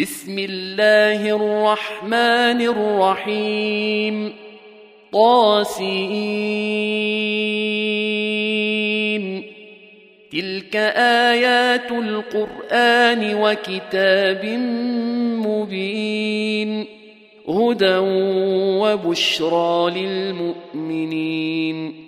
بسم الله الرحمن الرحيم. طاسين. تلك آيات القرآن وكتاب مبين. هدى وبشرى للمؤمنين.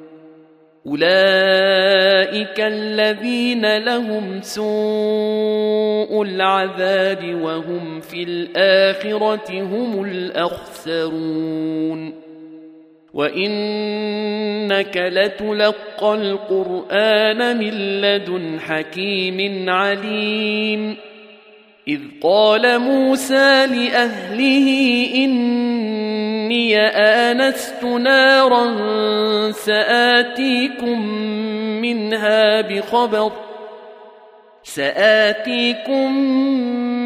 أولئك الذين لهم سوء العذاب وهم في الآخرة هم الأخسرون وإنك لتلقى القرآن من لدن حكيم عليم إذ قال موسى لأهله إني آنست نارا سآتيكم منها بخبر سآتيكم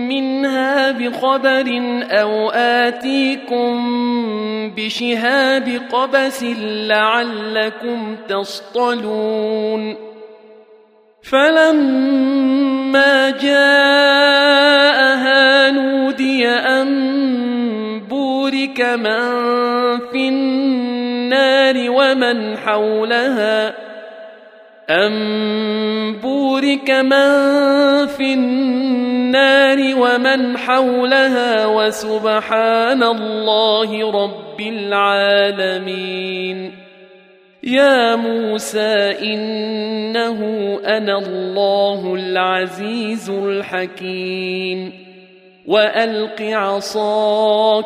منها بخبر أو آتيكم بشهاب قبس لعلكم تصطلون فلما جاءها نودي أن بورك من في النار ومن حولها. أن بورك من في النار ومن حولها وسبحان الله رب العالمين. يا موسى إنه أنا الله العزيز الحكيم. وألق عصاك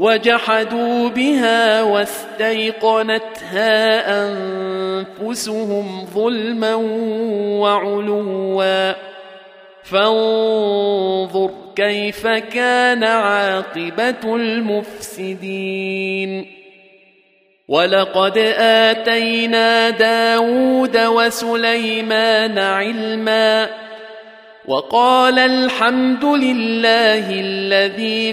وجحدوا بها واستيقنتها أنفسهم ظلما وعلوا. فانظر كيف كان عاقبة المفسدين. ولقد آتينا داود وسليمان علما وقال الحمد لله الذي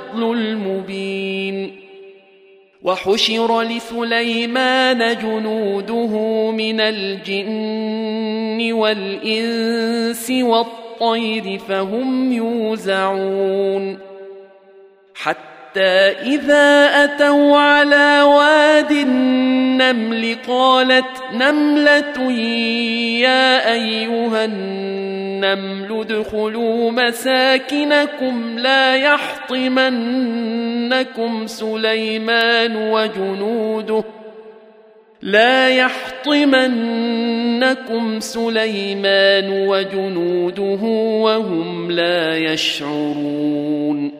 المبين. وحشر لسليمان جنوده من الجن والإنس والطير فهم يوزعون. حتى حتى إذا أتوا على واد النمل قالت نملة يا أيها النمل ادخلوا مساكنكم لا يحطمنكم سليمان وجنوده لا يحطمنكم سليمان وجنوده وهم لا يشعرون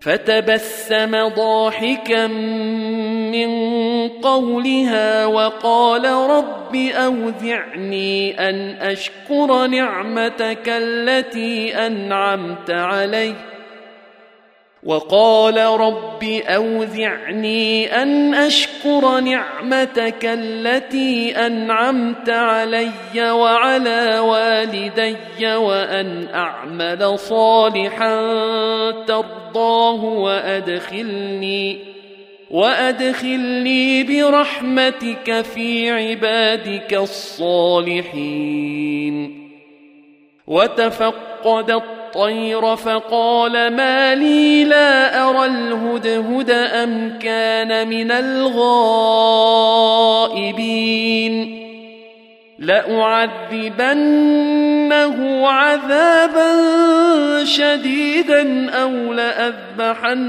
فتبسم ضاحكا من قولها وقال رب أوزعني أن أشكر نعمتك التي أنعمت علي. وقال رب أوزعني أن أشكر نعمتك التي أنعمت علي وعلى والدي وأن أعمل صالحا ترضاه وأدخلني وادخلني برحمتك في عبادك الصالحين وتفقد الطير فقال ما لي لا أرى الهدهد أم كان من الغائبين لأعذبنه عذابا شديدا أو لأذبحنه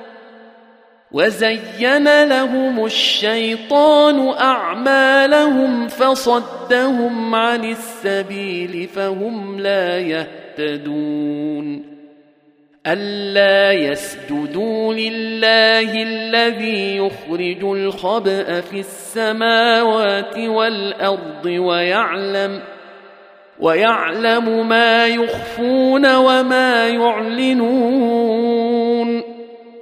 وزين لهم الشيطان أعمالهم فصدهم عن السبيل فهم لا يهتدون ألا يسجدوا لله الذي يخرج الخبأ في السماوات والأرض ويعلم ويعلم ما يخفون وما يعلنون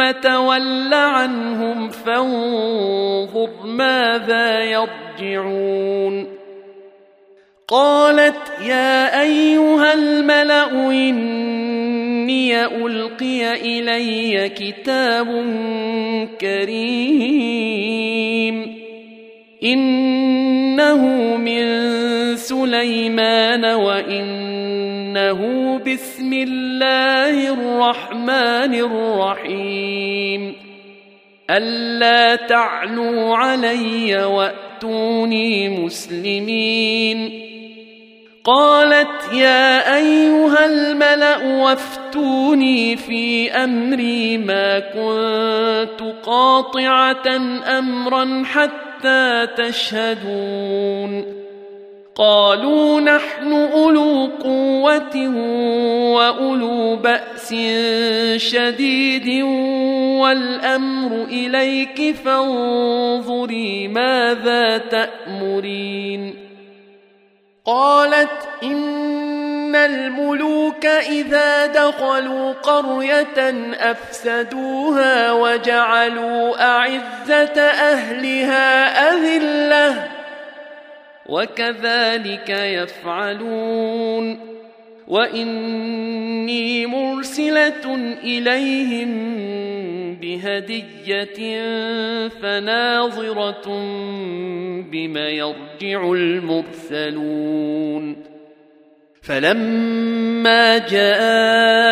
تول عنهم فانظر ماذا يرجعون. قالت يا أيها الملأ إني ألقي إلي كتاب كريم. إنه من سليمان وانه بسم الله الرحمن الرحيم. ألا تعلوا علي وأتوني مسلمين. قالت يا أيها الملأ وافتوني في أمري ما كنت قاطعة أمرا حتى تشهدون. قالوا نحن أولو قوة وأولو بأس شديد والأمر إليك فانظري ماذا تأمرين قالت إن الملوك إذا دخلوا قرية أفسدوها وجعلوا أعزة أهلها أذلة وكذلك يفعلون. وإني مرسلة إليهم بهدية فناظرة بم يرجع المرسلون. فلما جاء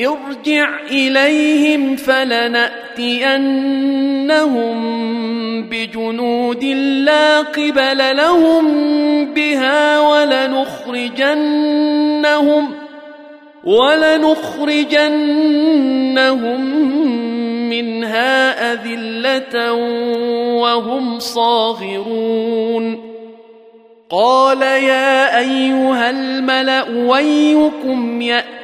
ارجع إليهم فلنأتينهم بجنود لا قبل لهم بها ولنخرجنهم ولنخرجنهم منها أذلة وهم صاغرون. قال يا أيها الملأ ويكم يأتي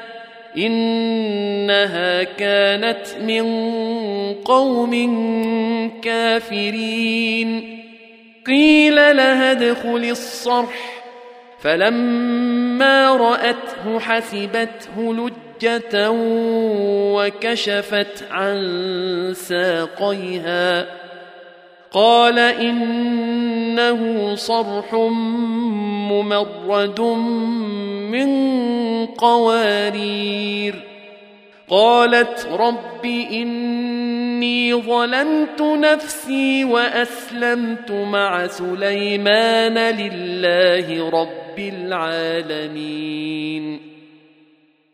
إنها كانت من قوم كافرين. قيل لها ادخل الصرح. فلما رأته حسبته لجة وكشفت عن ساقيها. قال إنه صرح ممرد من قوارير. قالت رب إني ظلمت نفسي وأسلمت مع سليمان لله رب العالمين.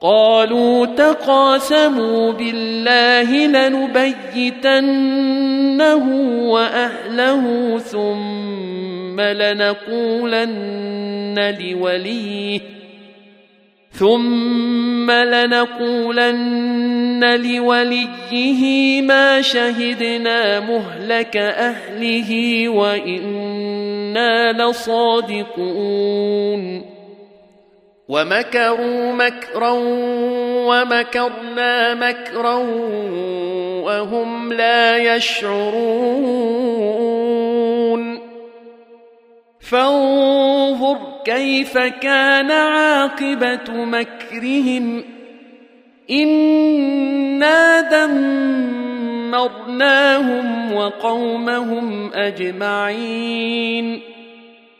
قالوا تقاسموا بالله لنبيتنه وأهله ثم لنقولن لوليه ثم لنقولن لوليه ما شهدنا مهلك أهله وإنا إنا لصادقون ومكروا مكرا ومكرنا مكرا وهم لا يشعرون. فانظر كيف كان عاقبة مكرهم. إنا دمرناهم وقومهم أجمعين.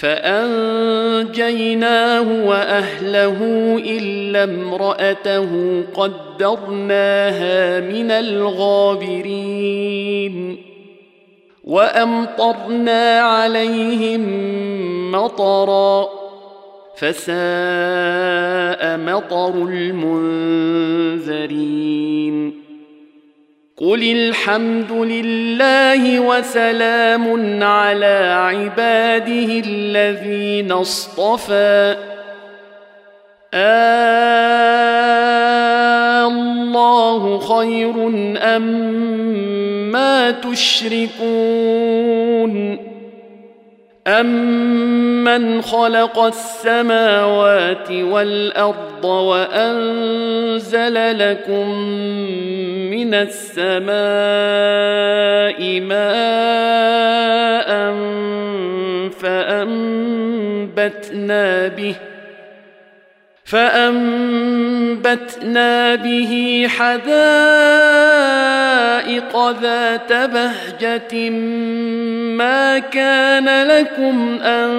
فأنجيناه وأهله إلا امرأته قدرناها من الغابرين وأمطرنا عليهم مطرا فساء مطر المنذرين قل الحمد لله وسلام على عباده الذين اصطفى. الله خير أم ما تشركون. أمن خلق السماوات والأرض وأنزل لكم من السماء ماء فأنبتنا به فأنبتنا به حدائق ذات بهجة ما كان لكم أن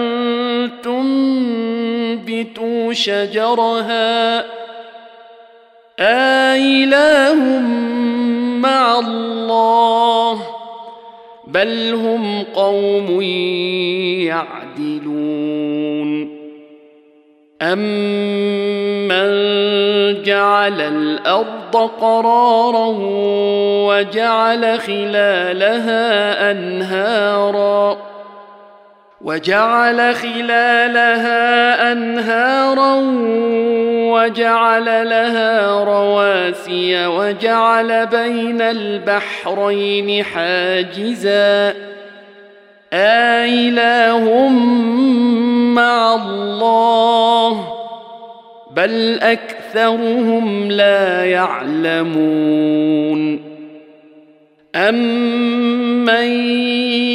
تنبتوا شجرها آله مع الله بل هم قوم يعدلون أمن جعل الأرض قرارا وجعل خلالها أنهارا وجعل خلالها أنهارا وجعل لها رواسي وجعل بين البحرين حاجزا آله مع الله بل أكثرهم لا يعلمون أمن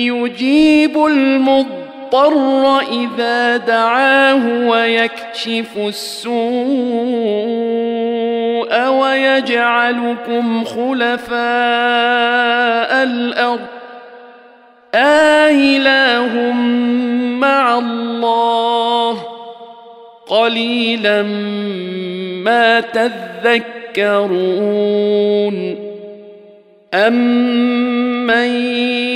يجيب المضطر إذا دعاه ويكشف السوء ويجعلكم خلفاء الأرض آله مع الله قليلا ما تذكرون أمن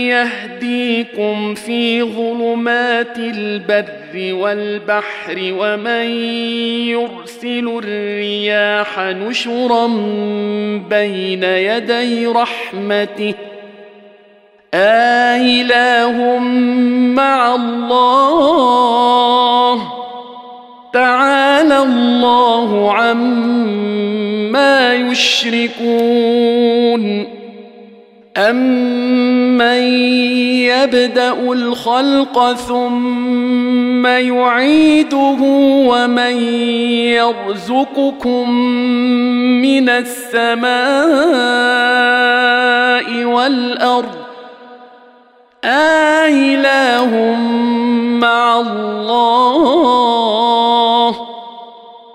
يهديكم في ظلمات البر والبحر ومن يرسل الرياح نشرا بين يدي رحمته آله مع الله تعالى الله عما يشركون. أمن يبدأ الخلق ثم يعيده ومن يرزقكم من السماء والأرض آله مع الله.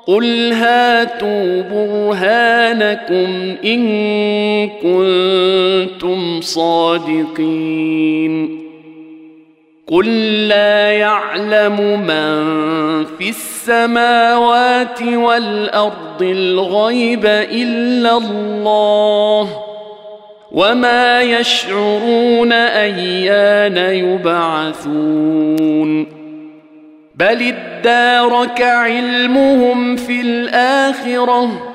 قل هاتوا برهانكم إن كنتم صادقين. قل لا يعلم من في السماوات والأرض الغيب إلا الله. وما يشعرون أيان يبعثون بل ادارك علمهم في الآخرة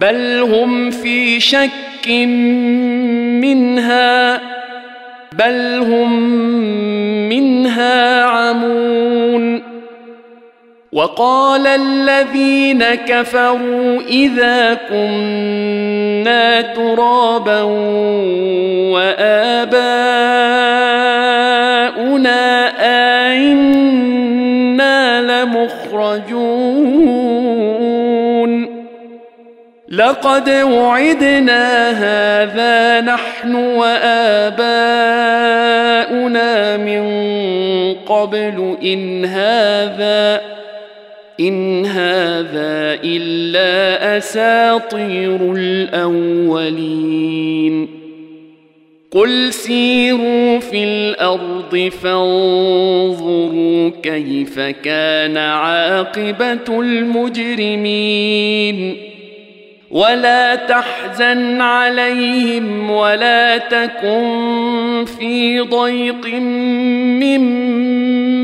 بل هم في شك منها بل هم منها عمون وقال الذين كفروا إذا كنا ترابا وآباؤنا أئنا لمخرجون. لقد وعدنا هذا نحن وآباؤنا من قبل إن هذا إن هذا إلا أساطير الأولين. قل سيروا في الأرض فانظروا كيف كان عاقبة المجرمين. ولا تحزن عليهم ولا تكن في ضيق مما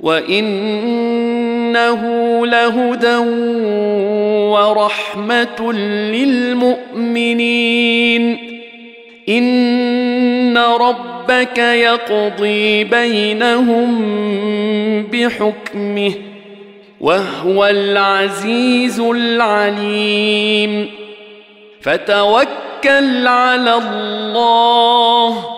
وإنه لهدى ورحمة للمؤمنين. إن ربك يقضي بينهم بحكمه وهو العزيز العليم. فتوكل على الله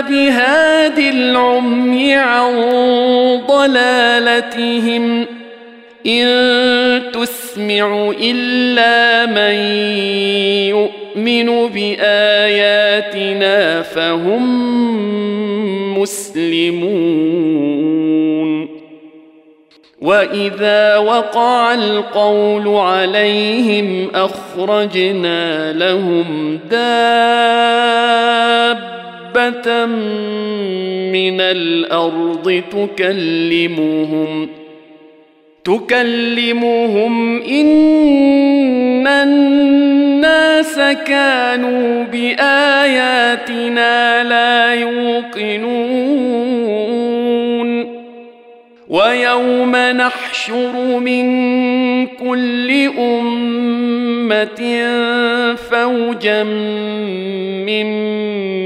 بهاد العمي عن ضلالتهم إن تسمع إلا من يؤمن بآياتنا فهم مسلمون وإذا وقع القول عليهم أخرجنا لهم دابه من الأرض تكلمهم تكلمهم إن الناس كانوا بآياتنا لا يوقنون. ويوم نحشر من كل أمة فوجا ممن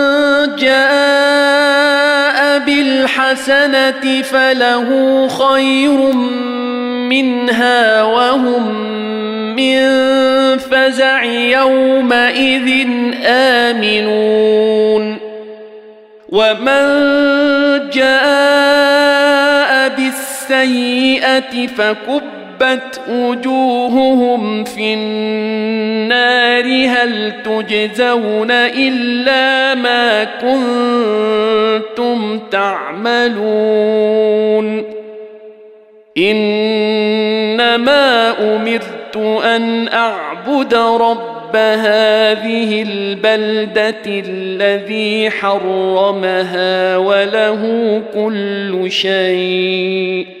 جاء بالحسنة فله خير منها وهم من فزع يومئذ آمنون. ومن جاء بالسيئة فكب كبت وجوههم في النار هل تجزون إلا ما كنتم تعملون إنما أمرت أن أعبد رب هذه البلدة الذي حرمها وله كل شيء